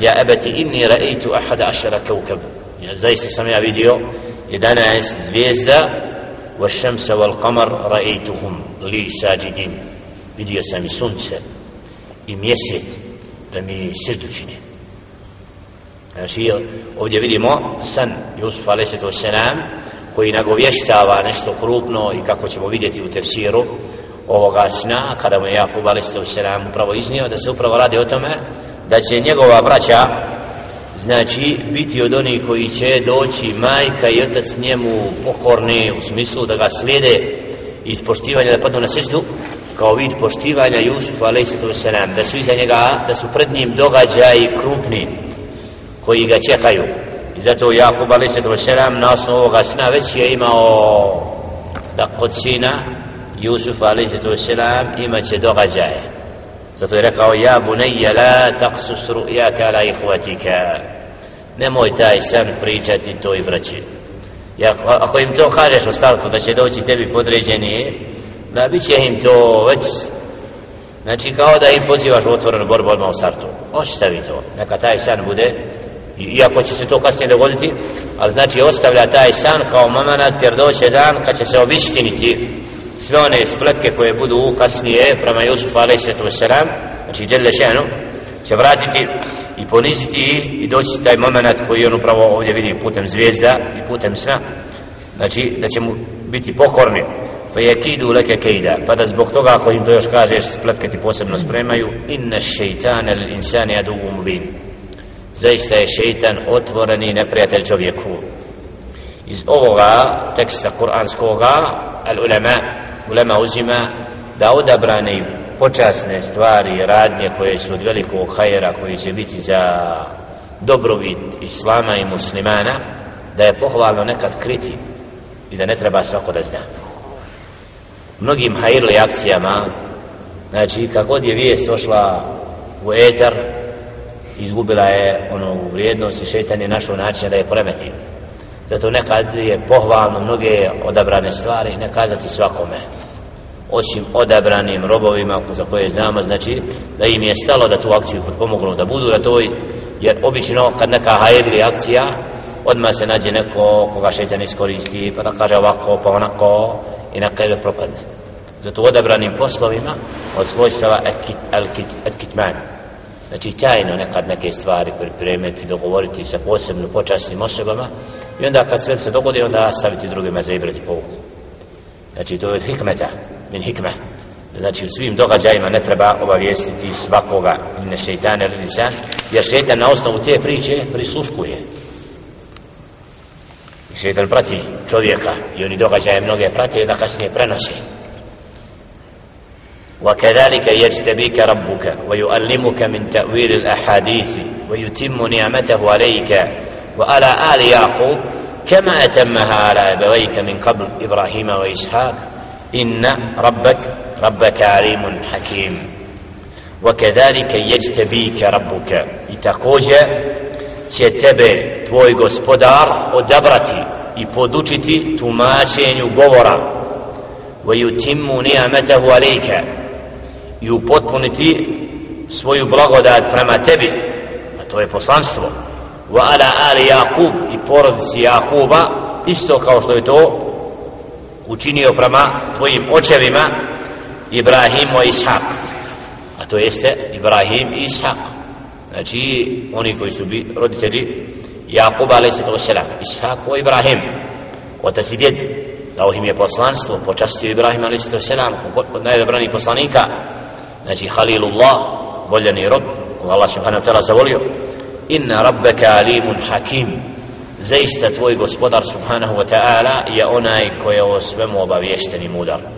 ja ebeti inni raitu ahada ašara kaukab ja zaista sam ja vidio 11 zvijezda والشمس والقمر رأيتهم لي ساجدين vidio sam i sunce i mjesec da mi srdu čine znači ovdje vidimo san Jusuf a.s. koji nagovještava nešto krupno i kako ćemo vidjeti u tefsiru ovoga sna kada mu je Jakub a.s. upravo iznio da se upravo radi o tome da će njegova braća znači biti od onih koji će doći majka i otac njemu pokorni u smislu da ga slijede iz poštivanja da padnu na seždu kao vid poštivanja Jusufa a.s. da su iza njega da su pred njim događaji krupni koji ga čekaju i zato Jakub a.s. na osnovu ovoga sna već je imao da kod sina Jusufa a.s. imaće događaje zato je rekao ja bunayya la taqsus ru'yaka ala ihvatika nemoj taj san pričati to i braći. Ja, ako im to kažeš u startu da će doći tebi podređeni da bit će im to već znači kao da im pozivaš u otvorenu borbu odmah u startu. Ostavi to, neka taj san bude iako će se to kasnije dogoditi ali znači ostavlja taj san kao mamanat jer doće dan kad će se obistiniti sve one spletke koje budu kasnije prema Jusufu a.s. znači Đelle Šenu će vratiti i poniziti ih i doći taj moment koji on upravo ovdje vidi putem zvijezda i putem sna. Znači da će mu biti pokorni. Fa yakidu laka kayda. Pa da zbog toga ako im to još kažeš spletke ti posebno spremaju. Inna shaytana lil insani adu mubin. Zaista je šeitan otvoreni neprijatelj čovjeku. Iz ovoga teksta kuranskoga al ulama ulema uzima da odabrane počasne stvari i radnje koje su od velikog hajera koji će biti za dobrobit islama i muslimana da je pohvalno nekad kriti i da ne treba svako da zna. Mnogim hajirli akcijama znači kako je vijest došla u etar izgubila je ono vrijednost i šetan je našao način da je premeti zato nekad je pohvalno mnoge odabrane stvari ne kazati svakome osim odabranim robovima za koje znamo znači da im je stalo da tu akciju pomognu da budu na toj jer obično kad neka hajri akcija odmah se nađe neko koga šeitan iskoristi pa da kaže ovako pa onako i na kraju propadne. Zato odabranim poslovima od svojstava etkitman znači tajno nekad neke stvari pripremiti, dogovoriti sa posebno počasnim osobama i onda kad sve se dogodi onda staviti drugima za ibrati povuku znači to je hikmeta. Min hikme znači u svim događajima ne treba obavijestiti svakoga ne šeitan ili insan jer šeitan na osnovu te priče prisluškuje šeitan prati čovjeka i oni događaje mnoge prate da kasnije prenose وكذلك يجتبيك ربك ويؤلمك من تأويل الأحاديث ويتم نعمته عليك وعلى آل يعقوب كما أتمها على أبويك من قبل إبراهيم وإسحاق إن ربك ربك عليم حكيم وكذلك يجتبيك ربك itakođe će tebe tvoj gospodar odabrati i podučiti tumačenju govora ويتم نعمته عليك i upotpuniti svoju blagodat prema tebi a to je poslanstvo wa ala ali Jakub i porodici Jakuba isto kao što je to učinio prema tvojim očevima Ibrahim i Ishak. A to jeste Ibrahim i Ishak. Znači oni koji su bi roditelji Jakub a.s. Ishak i Ibrahim. Otac i djed. Dao im je poslanstvo počastio Ibrahim a.s. od najdobranih poslanika. Znači Halilullah voljeni rob Allah subhanahu wa ta'ala zavolio. Inna rabbeka alimun hakim zaista tvoj gospodar subhanahu wa ta'ala je onaj koji je o svemu obavješten i mudar.